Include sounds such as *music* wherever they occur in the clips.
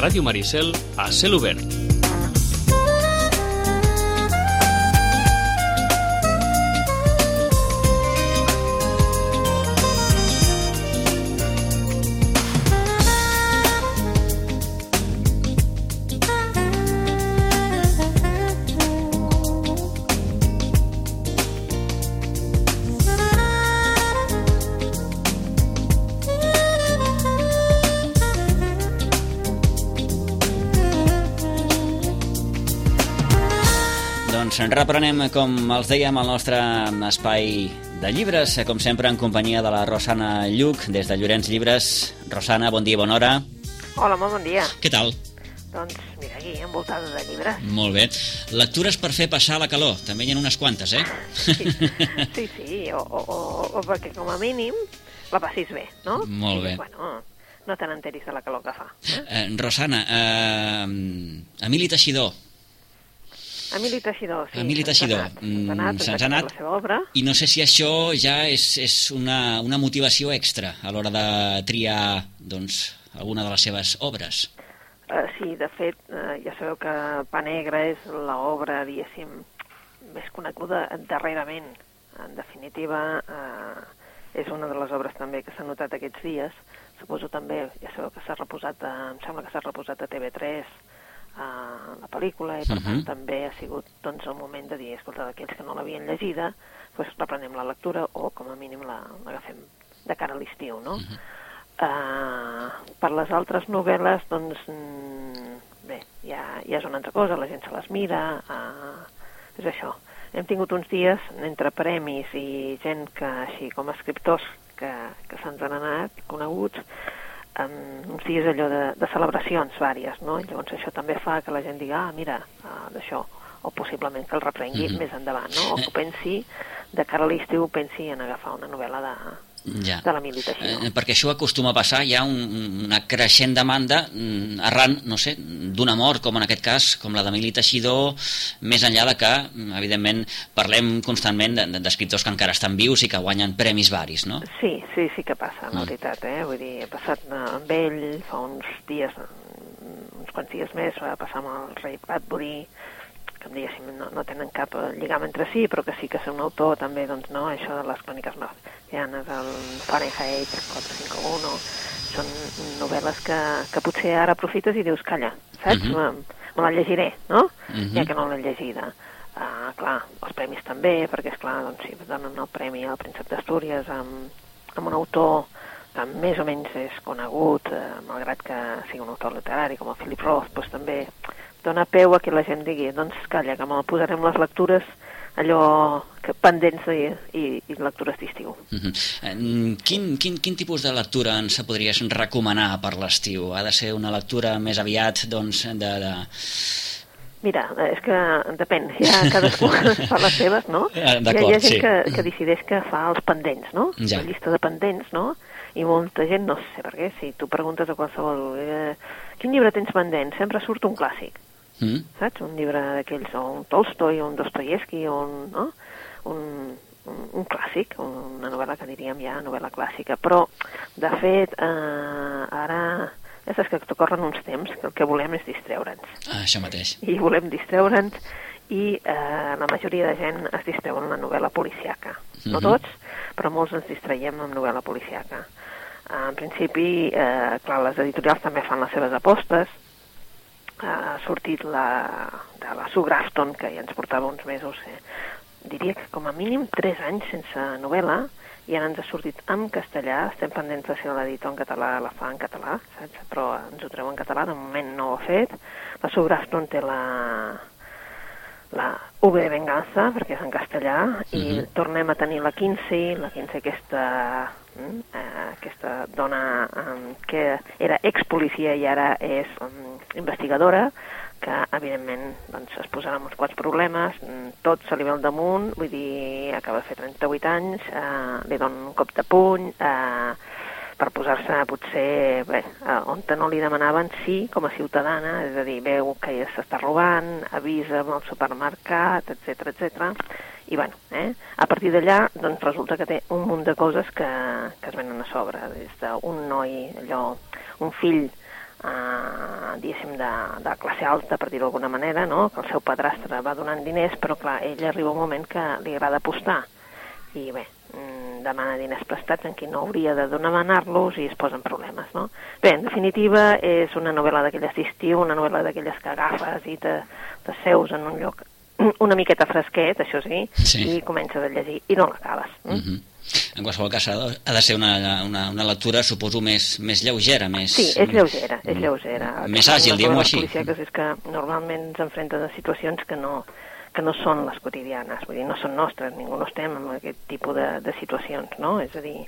Ràdio Maricel a cel. Doncs reprenem, com els dèiem, el nostre espai de llibres, com sempre en companyia de la Rosana Lluc, des de Llorenç Llibres. Rosana, bon dia, bona hora. Hola, molt bon dia. Què tal? Doncs mira, aquí, envoltada de llibres. Molt bé. Lectures per fer passar la calor. També hi ha unes quantes, eh? Sí, sí, sí o, o, o, o perquè com a mínim la passis bé, no? Molt bé. I, bueno, no te n'enteris de la calor que fa. Eh? Eh, Rosana, eh, Emili Teixidor, Emili Teixidor, sí. Emili Teixidor. Se'ns ha anat, la seva obra. I no sé si això ja és, és una, una motivació extra a l'hora de triar doncs, alguna de les seves obres. Uh, sí, de fet, uh, ja sabeu que Pa Negre és l'obra, diguéssim, més coneguda darrerament. En definitiva, uh, és una de les obres també que s'ha notat aquests dies. Suposo també, ja sabeu que s'ha reposat, a, em sembla que s'ha reposat a TV3, a la pel·lícula i per uh -huh. tant mhm. també ha sigut doncs, el moment de dir, escolta, aquells que no l'havien llegida doncs reprenem la lectura o com a mínim l'agafem de cara a l'estiu, no? Uh -huh. uh, per les altres novel·les, doncs, mm, bé, ja, ja és una altra cosa, la gent se les mira, uh, és això. Hem tingut uns dies entre premis i gent que, així com a escriptors que, que se'ns han anat coneguts, en uns dies allò de, de celebracions vàries, no? Llavors això també fa que la gent digui, ah, mira, ah, d'això, o possiblement que el reprengui mm -hmm. més endavant, no? O que pensi, de cara a l'estiu, pensi en agafar una novel·la de, ja. de la militació. Eh, perquè això acostuma a passar, hi ha un, una creixent demanda mm, arran, no sé, d'una mort, com en aquest cas, com la d'Emili Teixidor, més enllà de que, mm, evidentment, parlem constantment d'escriptors que encara estan vius i que guanyen premis varis, no? Sí, sí, sí que passa, en mm. veritat, eh? Vull dir, he passat amb ell fa uns dies, uns quants dies més, va passar amb el rei Bradbury, que diguéssim no, no tenen cap lligam entre si, però que sí que és un autor també, doncs no, això de les cròniques marcianes, el Fahrenheit 451, són novel·les que, que potser ara aprofites i dius, calla, saps? Uh mhm. -huh. me, me la llegiré, no? Uh mhm. -huh. Ja que no l'he llegida. Uh, clar, els premis també, perquè, és clar doncs, si donen el premi al Príncep d'Astúries amb, amb un autor que més o menys és conegut, eh, malgrat que sigui un autor literari com el Philip Roth, doncs també dona peu a que la gent digui doncs calla, que me'l posarem les lectures allò que pendents i, i, i lectures d'estiu. Uh mhm. -huh. quin, quin, quin tipus de lectura ens podries recomanar per l'estiu? Ha de ser una lectura més aviat doncs, de, de... Mira, és que depèn, ja cadascú *laughs* fa les seves, no? Ah, hi ha, hi ha gent sí. que, que decideix que fa els pendents, no? Ja. La llista de pendents, no? I molta gent, no sé per què, si tu preguntes a qualsevol... Eh, quin llibre tens pendent? Sempre surt un clàssic mm. saps? Un llibre d'aquells, o un Tolstoi, o un Dostoyevsky, o un, no? un, un, un clàssic, una novel·la que diríem ja novel·la clàssica. Però, de fet, eh, ara ja saps que corren uns temps que el que volem és distreure'ns. Ah, això mateix. I volem distreure'ns i eh, la majoria de gent es distreu amb la novel·la policiaca. Mm -hmm. No mhm. tots, però molts ens distraiem amb novel·la policiaca. En principi, eh, clar, les editorials també fan les seves apostes, ha sortit la, de la Sue Grafton, que ja ens portava uns mesos, eh, diria que com a mínim 3 anys sense novel·la, i ara ens ha sortit en castellà, estem pendents de si l'editor en català la fa en català, saps? però ens ho treu en català, de moment no ho ha fet. La Sue Grafton té la, la V de Venganza, perquè és en castellà, uh -huh. i mhm. tornem a tenir la Kinsey, la Kinsey aquesta, mm, eh, aquesta dona um, que era ex-policia i ara és um, investigadora, que evidentment doncs, es posarà amb uns quants problemes, mm, tot se li ve al damunt, vull dir, acaba de fer 38 anys, eh, li donen un cop de puny, eh, per posar-se potser bé, on no li demanaven sí com a ciutadana, és a dir, veu que ja s'està robant, avisa amb el supermercat, etc etc. I bueno, eh, a partir d'allà doncs resulta que té un munt de coses que, que es venen a sobre, des d'un noi, allò, un fill eh, diguéssim, de, de classe alta, per dir-ho d'alguna manera, no? que el seu padrastre va donant diners, però clar, ell arriba un moment que li agrada apostar. I bé, demana diners prestats en qui no hauria de demanar-los i es posen problemes, no? Bé, en definitiva, és una novel·la d'aquelles d'estiu, una novel·la d'aquelles que agafes i te, te seus en un lloc *clears throat* una miqueta fresquet, això sí, Sí. i comences a llegir i no l'acabes. Mm? Uh -huh. En qualsevol cas, ha de, ser una, una, una lectura, suposo, més, més lleugera, més... Sí, és lleugera, és lleugera. Més El que fan àgil, diguem-ho així. policíaques és que normalment ens enfrenten a situacions que no, que no són les quotidianes, vull dir, no són nostres, ningú no estem en aquest tipus de, de situacions, no? És a dir,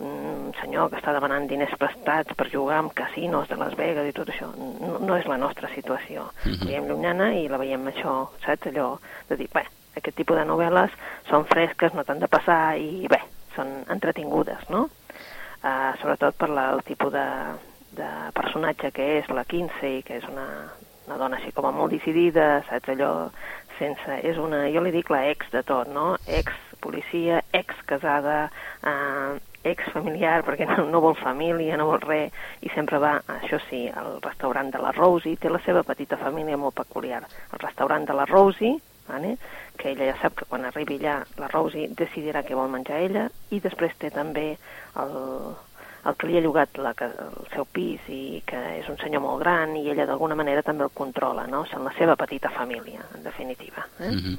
un senyor que està demanant diners prestats per jugar amb casinos de Las Vegas i tot això, no, no és la nostra situació. Mhm. La veiem llunyana i la veiem això, saps? Allò de dir, bé, aquest tipus de novel·les són fresques, no t'han de passar i bé, són entretingudes, no? Uh, sobretot per la, el tipus de, de personatge que és la Kinsey, que és una, una dona així com a molt decidida, saps allò, sense, és una, jo li dic la ex de tot, no? Ex policia, ex casada, eh, ex familiar, perquè no, no vol família, no vol res, i sempre va, això sí, al restaurant de la Rosie, té la seva petita família molt peculiar, al restaurant de la Rosie, vale? que ella ja sap que quan arribi allà la Rosie decidirà què vol menjar ella, i després té també el, el que li ha llogat la, el seu pis i que és un senyor molt gran i ella d'alguna manera també el controla, no? Són la seva petita família, en definitiva. Eh? Uh -huh.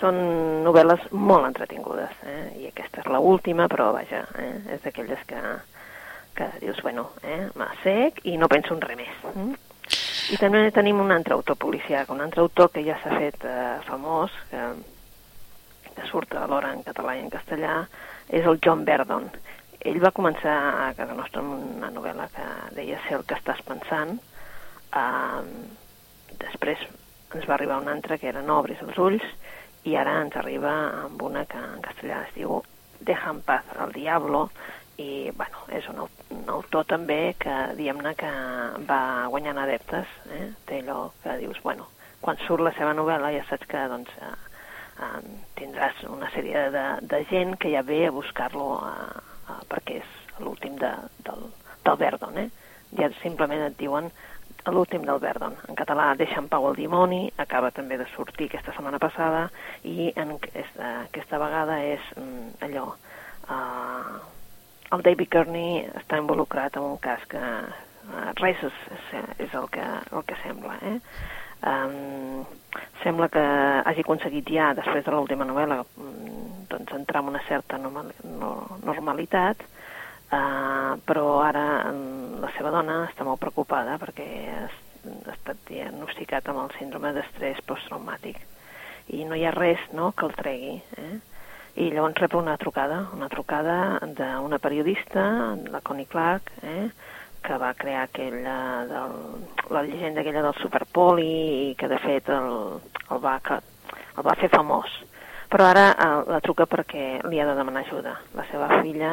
Són novel·les molt entretingudes, eh? i aquesta és l'última, però vaja, eh? és d'aquelles que, que dius, bueno, eh? m'assec i no penso en res més. Mm? I també tenim un altre autor policiac, un altre autor que ja s'ha fet eh, famós, que, que surt alhora en català i en castellà, és el John Verdon. Ell va començar a casa nostra amb una novel·la que deia Ser el que estàs pensant. Uh, després ens va arribar una altra que era No obris els ulls i ara ens arriba amb una que en castellà es diu Deja en paz al diablo i bueno, és un, un autor també que diguem-ne que va guanyant adeptes eh? té allò que dius, bueno, quan surt la seva novel·la ja saps que doncs, eh, tindràs una sèrie de, de gent que ja ve a buscar-lo eh, eh, perquè és l'últim de, del, del Verdon eh? ja simplement et diuen l'últim del Verdon. En català, Deixa en pau el dimoni, acaba també de sortir aquesta setmana passada, i en aquesta, aquesta vegada és mm, allò... Uh, el David Kearney està involucrat en un cas que uh, res és, és, és el, que, el que sembla. Eh? Um, sembla que hagi aconseguit ja, després de l'última novel·la, mm, doncs entrar en una certa normal, no, normalitat, Uh, però ara la seva dona està molt preocupada perquè ha estat diagnosticat amb el síndrome d'estrès posttraumàtic i no hi ha res no, que el tregui. Eh? I llavors rep una trucada, una trucada d'una periodista, la Connie Clark, eh? Que va crear aquella del, la llegenda aquella del Superpoli i que de fet el, el, va, que, el va fer famós. Però ara eh, la truca perquè li ha de demanar ajuda. La seva filla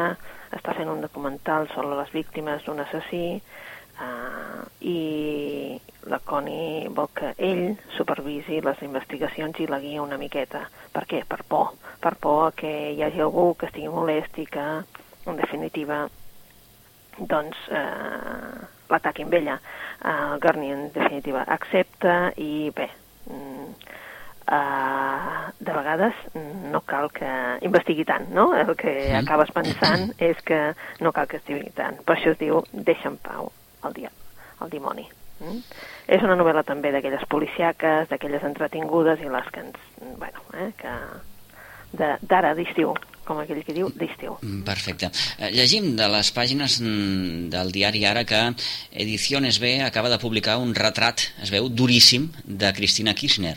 està fent un documental sobre les víctimes d'un assassí uh, i la Connie vol que ell supervisi les investigacions i la guia una miqueta. Per què? Per por. Per por que hi hagi algú que estigui molest i que, en definitiva, doncs eh, l'ataquin amb ella. Uh, Gurney, en definitiva, accepta i bé, Uh, de vegades no cal que investigui tant, no? El que Sí. acabes pensant és que no cal que estigui tant. Per això es diu Deixa en pau el, dia, el dimoni. Mm? És una novel·la també d'aquelles policiaques, d'aquelles entretingudes i les que ens... Bueno, eh, que d'ara, d'estiu, com aquell que diu, d'estiu. Mm, Perfecte. Eh, Llegim de les pàgines mm, del diari ara que Ediciones B acaba de publicar un retrat, es veu, duríssim, de Cristina Kirchner.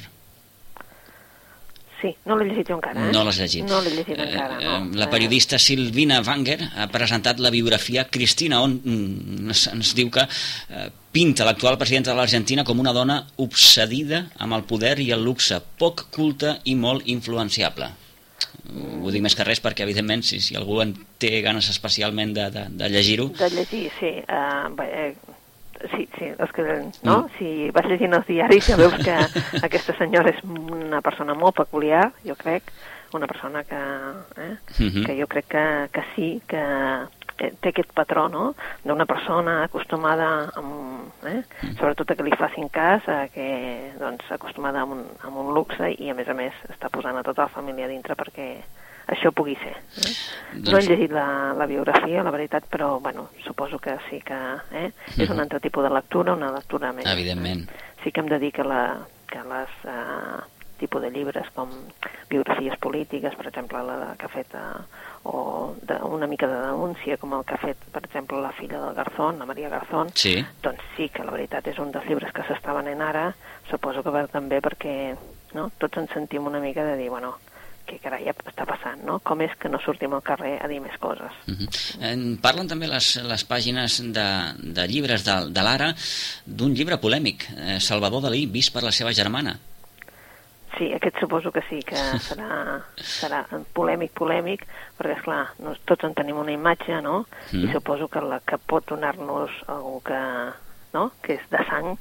Sí, no l'he llegit jo encara, eh? No l'has llegit. No l'he llegit Eh, encara, eh, no. La periodista Silvina Wanger ha presentat la biografia Cristina, on mm, ens, ens diu que eh, pinta l'actual presidenta de l'Argentina com una dona obsedida amb el poder i el luxe, poc culta i molt influenciable. Ho dic més que res perquè, evidentment, si, si algú en té ganes especialment de, de, de llegir-ho, De llegir, sí. Uh, bé, eh, sí, sí, és que, no? Mm. Si vas llegint els diaris ja veus que *laughs* aquesta senyora és una persona molt peculiar, jo crec, una persona que, eh, Mhm. que jo crec que, que sí, que eh, té aquest patró, no?, d'una persona acostumada, amb, eh? Mm. sobretot a que li facin cas, a que, doncs, acostumada a un, a un luxe i, a més a més, està posant a tota la família dintre perquè això pugui ser. Eh? Doncs... No he llegit la, la biografia, la veritat, però bueno, suposo que sí que eh? és un altre tipus de lectura, una lectura més... Evidentment. Sí que em dedica la, que les eh, tipus de llibres com biografies polítiques, per exemple, la que ha fet eh, o de, una mica de denúncia, com el que ha fet, per exemple, la filla del Garzón, la Maria Garzón, sí. doncs sí que la veritat és un dels llibres que s'està venent ara, suposo que va també perquè no, tots ens sentim una mica de dir, bueno, què carai està passant, no? Com és que no sortim al carrer a dir més coses. Uh -huh. eh, parlen també les, les pàgines de, de llibres de, de l'Ara d'un llibre polèmic, eh, Salvador Dalí, vist per la seva germana. Sí, aquest suposo que sí, que *laughs* serà, serà polèmic, polèmic, perquè, és clar, no, tots en tenim una imatge, no? Mm. I suposo que la que pot donar-nos algú que, no? que és de sang,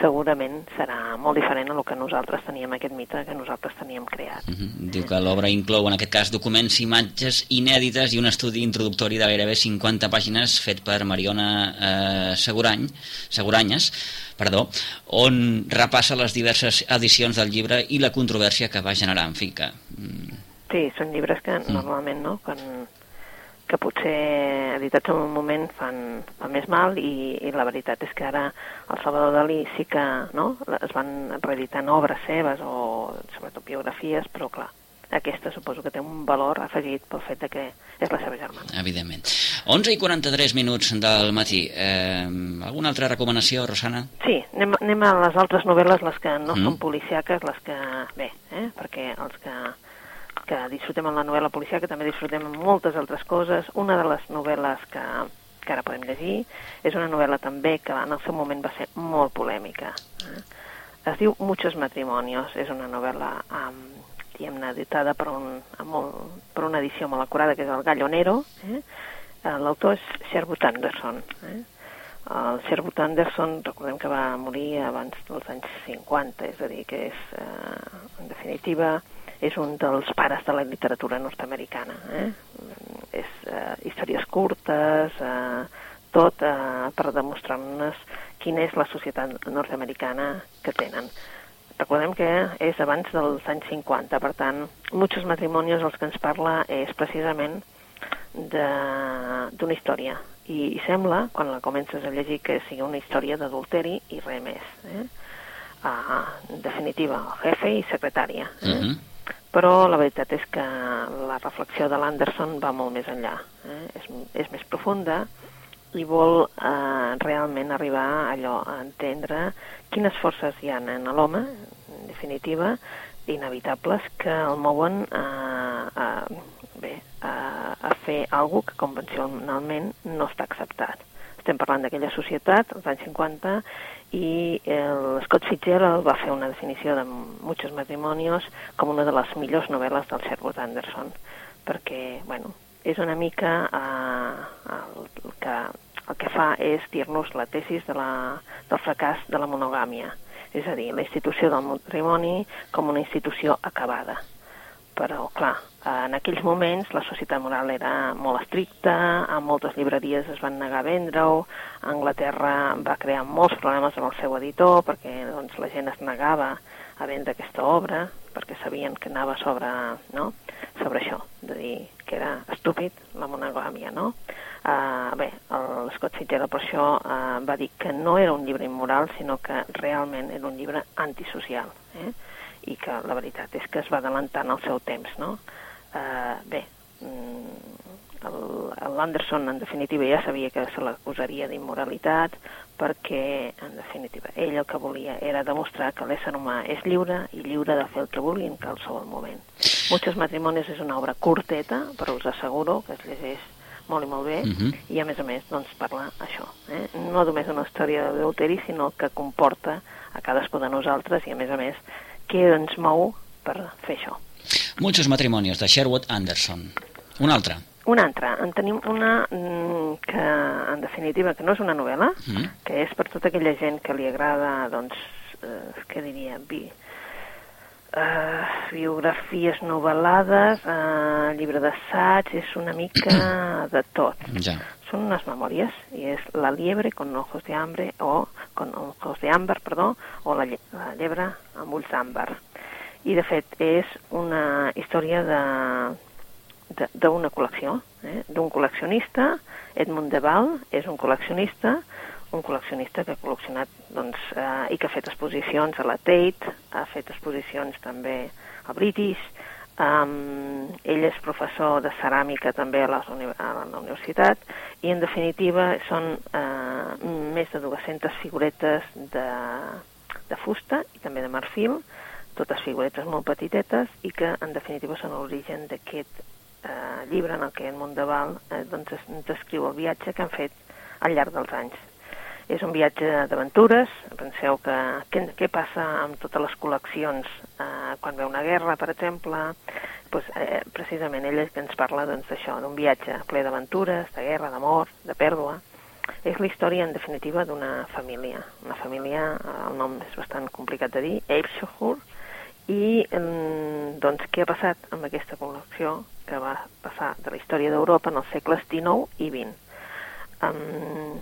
segurament serà molt diferent a el que nosaltres teníem, aquest mite que nosaltres teníem creat. Mhm. -huh. Diu que l'obra inclou, en aquest cas, documents, imatges inèdites i un estudi introductori de gairebé 50 pàgines fet per Mariona eh, Segurany, Seguranyes, perdó, on repassa les diverses edicions del llibre i la controvèrsia que va generar, en fi, que... Mm. Sí, són llibres que mm. normalment, no?, quan que potser editats en un moment fan, fan més mal i, i la veritat és que ara el Salvador Dalí sí que no, es van reeditant obres seves o sobretot biografies, però clar, aquesta suposo que té un valor afegit pel fet de que és la seva germana. Evidentment. 11 i 43 minuts del matí. Eh, alguna altra recomanació, Rosana? Sí, anem, anem a les altres novel·les, les que no mm. són policiaques, les que... Bé, eh, perquè els que que disfrutem en la novel·la policial, que també disfrutem en moltes altres coses. Una de les novel·les que, que ara podem llegir és una novel·la també que en el seu moment va ser molt polèmica. Eh? Es diu Muchos matrimonios, és una novel·la amb diguem-ne, editada per, un, molt, per una edició molt acurada, que és el Gallonero. Eh? eh? L'autor és Sherwood Anderson. Eh? El Sherwood Anderson, recordem que va morir abans dels anys 50, és a dir, que és, eh, en definitiva, és un dels pares de la literatura nord-americana. Eh? És eh, històries curtes, eh, tot eh, per demostrar-nos quina és la societat nord-americana que tenen. Recordem que és abans dels anys 50, per tant, Muchos matrimonios els que ens parla és precisament d'una història. I, I sembla, quan la comences a llegir, que sigui una història d'adulteri i res més. Eh? Ah, en definitiva, el jefe i secretària. Eh? Uh -huh però la veritat és que la reflexió de l'Anderson va molt més enllà. Eh? És, és més profunda i vol eh, realment arribar a allò, a entendre quines forces hi ha en l'home, en definitiva, inevitables, que el mouen a, a, bé, a, a fer alguna que convencionalment no està acceptat. Estem parlant d'aquella societat, als anys 50, i el Scott Fitzgerald va fer una definició de Muchos matrimonios com una de les millors novel·les del Sherwood Anderson, perquè, bueno, és una mica eh, el, que, el que fa és dir-nos la tesis de la, del fracàs de la monogàmia, és a dir, la institució del matrimoni com una institució acabada però clar, en aquells moments la societat moral era molt estricta, a moltes llibreries es van negar a vendre-ho, Anglaterra va crear molts problemes amb el seu editor perquè doncs, la gent es negava a vendre aquesta obra perquè sabien que anava sobre, no? sobre això, de dir que era estúpid la monogàmia, no? Uh, bé, el Scott Fitzgerald per això uh, va dir que no era un llibre immoral, sinó que realment era un llibre antisocial. Eh? i que la veritat és que es va adelantant al seu temps, no? Uh, bé, mm, l'Anderson en definitiva ja sabia que se l'acusaria d'immoralitat perquè en definitiva ell el que volia era demostrar que l'ésser humà és lliure i lliure de fer el que vulgui en qualsevol moment. Muchos matrimonis és una obra curteta, però us asseguro que es llegeix molt i molt bé, uh mhm. -huh. i a més a més doncs, parla això, eh? no només una història d'adulteri, sinó que comporta a cadascú de nosaltres i a més a més què ens mou per fer això. Muchos matrimonios, de Sherwood Anderson. Una altra. Una altra. En tenim una mm, que, en definitiva, que no és una novel·la, mm. que és per tota aquella gent que li agrada, doncs, eh, què diria, vi, eh, biografies novel·lades, eh, llibre d'assaig, és una mica *coughs* de tot. Ja. Són unes memòries, i és La liebre con ojos de hambre, o con ojos de àmbar, perdó, o La, lle la llebre amb ulls d'àmbar. I, de fet, és una història d'una col·lecció, eh? d'un col·leccionista, Edmund de Val, és un col·leccionista, un col·leccionista que ha col·leccionat doncs, eh, i que ha fet exposicions a la Tate, ha fet exposicions també a British, um, ell és professor de ceràmica també a, uni a la universitat i en definitiva són eh, més de 200 figuretes de, de fusta i també de marfil, totes figuretes molt petitetes i que en definitiva són l'origen d'aquest eh, llibre en el que Edmund de Val eh, doncs, descriu el viatge que han fet al llarg dels anys. És un viatge d'aventures, penseu que què, què passa amb totes les col·leccions eh, quan ve una guerra, per exemple, doncs, eh, precisament ell ens parla doncs, d'això, d'un viatge ple d'aventures, de guerra, d'amor, de pèrdua. És la història, en definitiva, d'una família. Una família, eh, el nom és bastant complicat de dir, Eibshohur, i doncs què ha passat amb aquesta col·lecció que va passar de la història d'Europa en els segles XIX i XX. Um,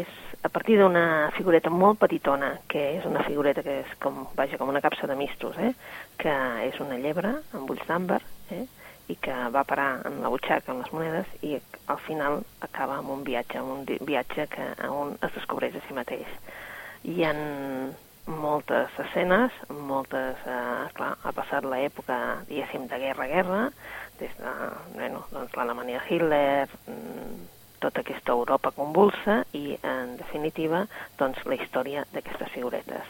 és a partir d'una figureta molt petitona, que és una figureta que és com, vaja, com una capsa de mistos, eh? que és una llebre amb ulls d'àmbar, eh? i que va parar en la butxaca amb les monedes i al final acaba amb un viatge, amb un viatge que on es descobreix a si mateix. Hi ha moltes escenes, moltes, eh, clar, ha passat l'època, diguéssim, de guerra-guerra, des de, bueno, doncs l'Alemanya Hitler, mm, tota aquesta Europa convulsa i, en definitiva, doncs la història d'aquestes figuretes.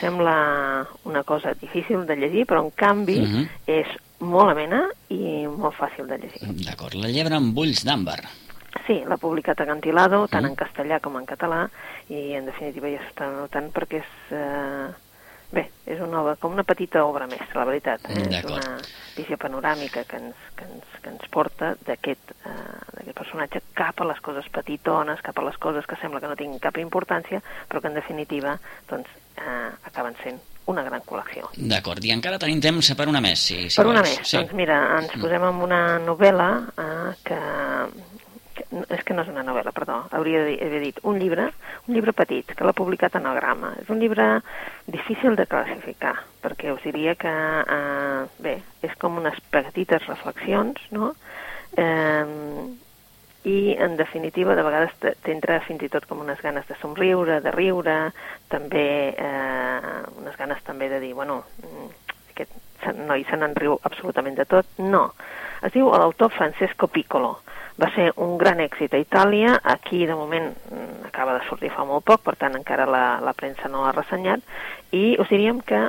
Sembla una cosa difícil de llegir, però en canvi Mhm. és molt amena i molt fàcil de llegir. D'acord, la llebre amb ulls d'àmbar. Sí, l'ha publicat Acantilado, tant Mm. en castellà com en català, i en definitiva ja s'està notant perquè és... Eh, bé, és una obra, com una petita obra mestra, la veritat. Eh? És una visió panoràmica que ens, que ens, que ens porta d'aquest eh, personatge cap a les coses petitones, cap a les coses que sembla que no tinguin cap importància, però que en definitiva doncs, eh, acaben sent una gran col·lecció. D'acord, i encara tenim temps per una més, si, si Per una vols. més, Sí. doncs mira, ens posem amb una novel·la eh, que, És que no és una novel·la, perdó, hauria d'haver dit un llibre, un llibre petit, que l'ha publicat Anagrama. És un llibre difícil de classificar, perquè us diria que, eh, bé, és com unes petites reflexions, no?, eh, i en definitiva de vegades te- t'entra fins i tot com unes ganes de somriure, de riure, també eh, unes ganes també de dir, bueno, mm, aquest noi se n'en riu absolutament de tot. No, es diu l'autor Francesco Piccolo. Va ser un gran èxit a Itàlia, aquí de moment mm, acaba de sortir fa molt poc, per tant encara la, la premsa no l'ha ressenyat, i us diríem que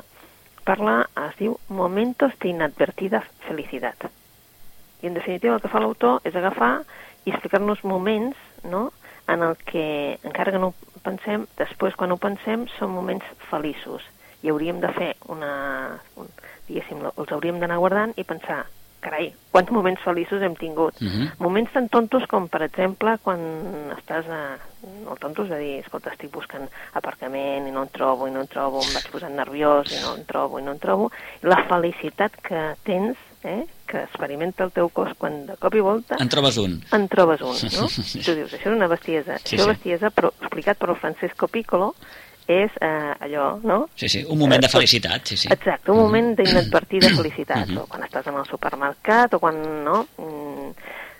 parla, es diu Momentos de inadvertida felicitat. I en definitiva el que fa l'autor és agafar i explicar-nos moments no? en el que, encara que no ho pensem, després quan ho pensem són moments feliços i hauríem de fer una... Un, diguéssim, els hauríem d'anar guardant i pensar, carai, quants moments feliços hem tingut. Mhm. Moments tan tontos com, per exemple, quan estàs a... No tontos de dir, escolta, estic buscant aparcament i no en trobo, i no en trobo, em vaig posant nerviós i no en trobo, i no en trobo. I la felicitat que tens, eh, que experimenta el teu cos quan de cop i volta En trobes un. en trobes un, no? *laughs* tu dius, això és una bestiesa. Sí, això sí. bestiesa, però explicat per Francesco Piccolo, és eh, allò, no? Sí, sí, un moment de Eh, felicitat, sí, sí. Exacte, un moment d'inadvertida felicitat, Mhm. o quan estàs en el supermercat, o quan, no, mm,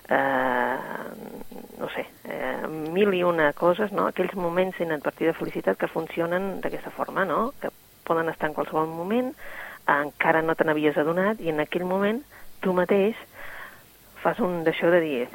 eh, no sé, eh, mil i una coses, no? Aquells moments d'inadvertida felicitat que funcionen d'aquesta forma, no? Que poden estar en qualsevol moment, encara no te n'havies adonat, i en aquell moment tu mateix fas un d'això de dir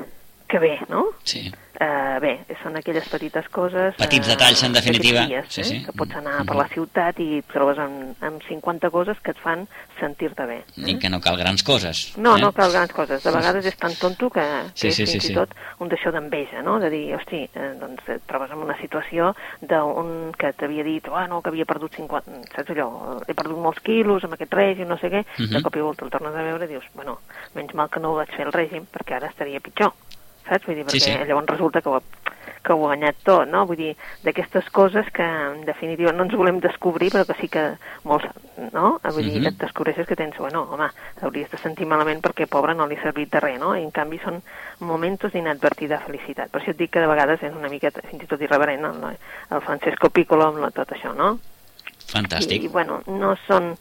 que bé, no? Sí. Uh, bé, són aquelles petites coses... Petits eh, detalls, en definitiva. Dies, Sí, eh? sí. Que pots anar Mhm. per la ciutat i trobes amb, amb 50 coses que et fan sentir-te bé. I que no cal grans coses. No, eh? no cal grans coses. De vegades és tan tonto que, que Sí, és sí, sí, fins sí. i tot un d'això d'enveja, no? De dir, hosti, eh, doncs et trobes en una situació d'un que t'havia dit, ah, no, que havia perdut 50... Saps allò? He perdut molts quilos amb aquest règim, no sé què, Mhm. de cop i volta el tornes a veure i dius, bueno, menys mal que no ho vaig fer el règim perquè ara estaria pitjor. Saps? Vull dir, perquè Sí, sí. llavors resulta que ho, que ho ha guanyat tot, no? Vull dir, d'aquestes coses que en definitiva no ens volem descobrir, però que sí que molts, no? Vull dir, Mhm. que et descobreixes que tens, bueno, home, t'hauries de sentir malament perquè pobre no li ha servit de res, no? I en canvi són momentos d'inadvertida felicitat. Per això et dic que de vegades és una miqueta, fins i tot irreverent, el, el Francesco Piccolo amb la, tot això, no? Fantàstic. I, i bueno, no són,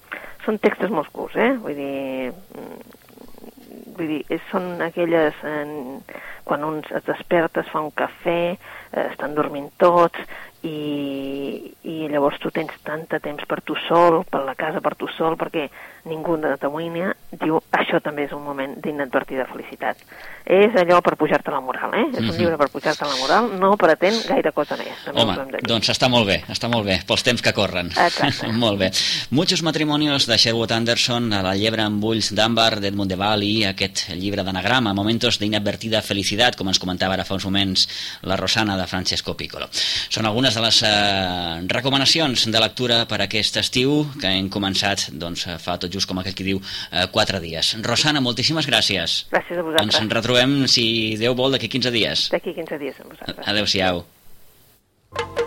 són textos molt curts, eh? Vull dir, mm, vull dir, són aquelles... Eh, quan un es desperta, es fa un cafè, eh, estan dormint tots, i, i llavors tu tens tant de temps per tu sol, per la casa per tu sol, perquè ningú no t'amoïnia, diu, això també és un moment d'inadvertida felicitat. És allò per pujar-te la moral, eh? És un Mhm. llibre per pujar-te la moral, no pretén gaire cosa més. Home, de doncs està molt bé, està molt bé, pels temps que corren. Exacte. *laughs* molt bé. Muchos matrimonios de Sherwood Anderson, a la llebre amb ulls d'àmbar d'Edmund de Bali, aquest llibre d'anagrama, Momentos d'inadvertida felicitat, com ens comentava ara fa uns moments la Rosana de Francesco Piccolo. Són algunes de les eh, recomanacions de lectura per aquest estiu que hem començat doncs, fa tot just com aquell qui diu eh, quatre dies. Rosana, moltíssimes gràcies. Gràcies a vosaltres. Ens en retrobem, si Déu vol, d'aquí 15 dies. D'aquí 15 dies amb vosaltres. Adéu-siau. A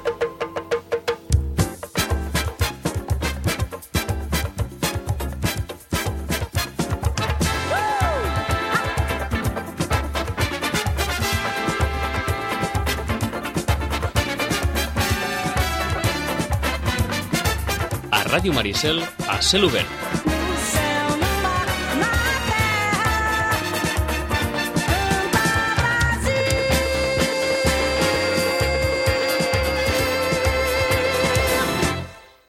Ràdio Maricel, a cel obert.